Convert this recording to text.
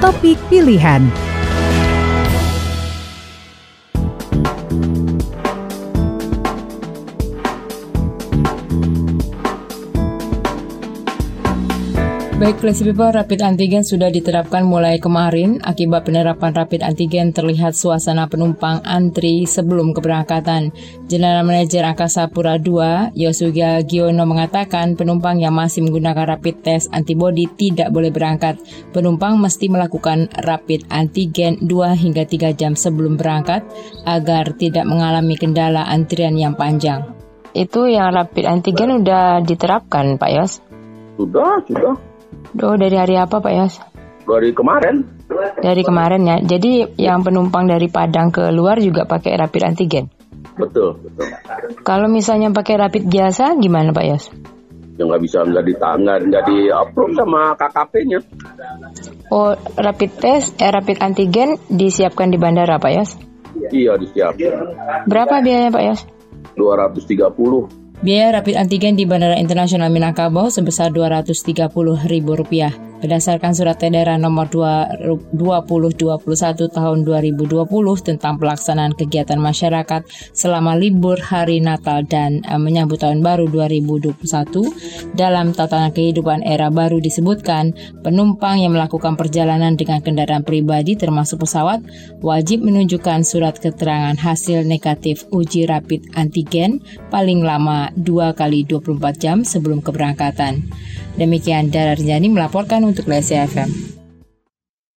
topik pilihan. Baik, Classy People, rapid antigen sudah diterapkan mulai kemarin. Akibat penerapan rapid antigen terlihat suasana penumpang antri sebelum keberangkatan. General Manager Angkasa Pura II, Yosuga Giono mengatakan penumpang yang masih menggunakan rapid test antibody tidak boleh berangkat. Penumpang mesti melakukan rapid antigen 2 hingga 3 jam sebelum berangkat agar tidak mengalami kendala antrian yang panjang. Itu yang rapid antigen udah diterapkan, Pak Yos? Sudah, sudah. Oh, dari hari apa Pak Yos? Dari kemarin. Dari kemarin ya. Jadi yang penumpang dari Padang ke luar juga pakai rapid antigen? Betul, betul. Kalau misalnya pakai rapid biasa gimana Pak Yos? Ya nggak bisa nggak di nggak di upload sama KKP-nya. Oh, rapid test, eh, rapid antigen disiapkan di bandara Pak Yos? Iya disiapkan. Berapa biayanya Pak Yos? 230. Biaya rapid antigen di Bandara Internasional Minangkabau sebesar Rp230.000 berdasarkan surat edaran nomor 2021 tahun 2020 tentang pelaksanaan kegiatan masyarakat selama libur hari Natal dan uh, menyambut tahun baru 2021 dalam tatanan kehidupan era baru disebutkan penumpang yang melakukan perjalanan dengan kendaraan pribadi termasuk pesawat wajib menunjukkan surat keterangan hasil negatif uji rapid antigen paling lama 2 kali 24 jam sebelum keberangkatan. Demikian Dara Rizani melaporkan untuk Lesi FM.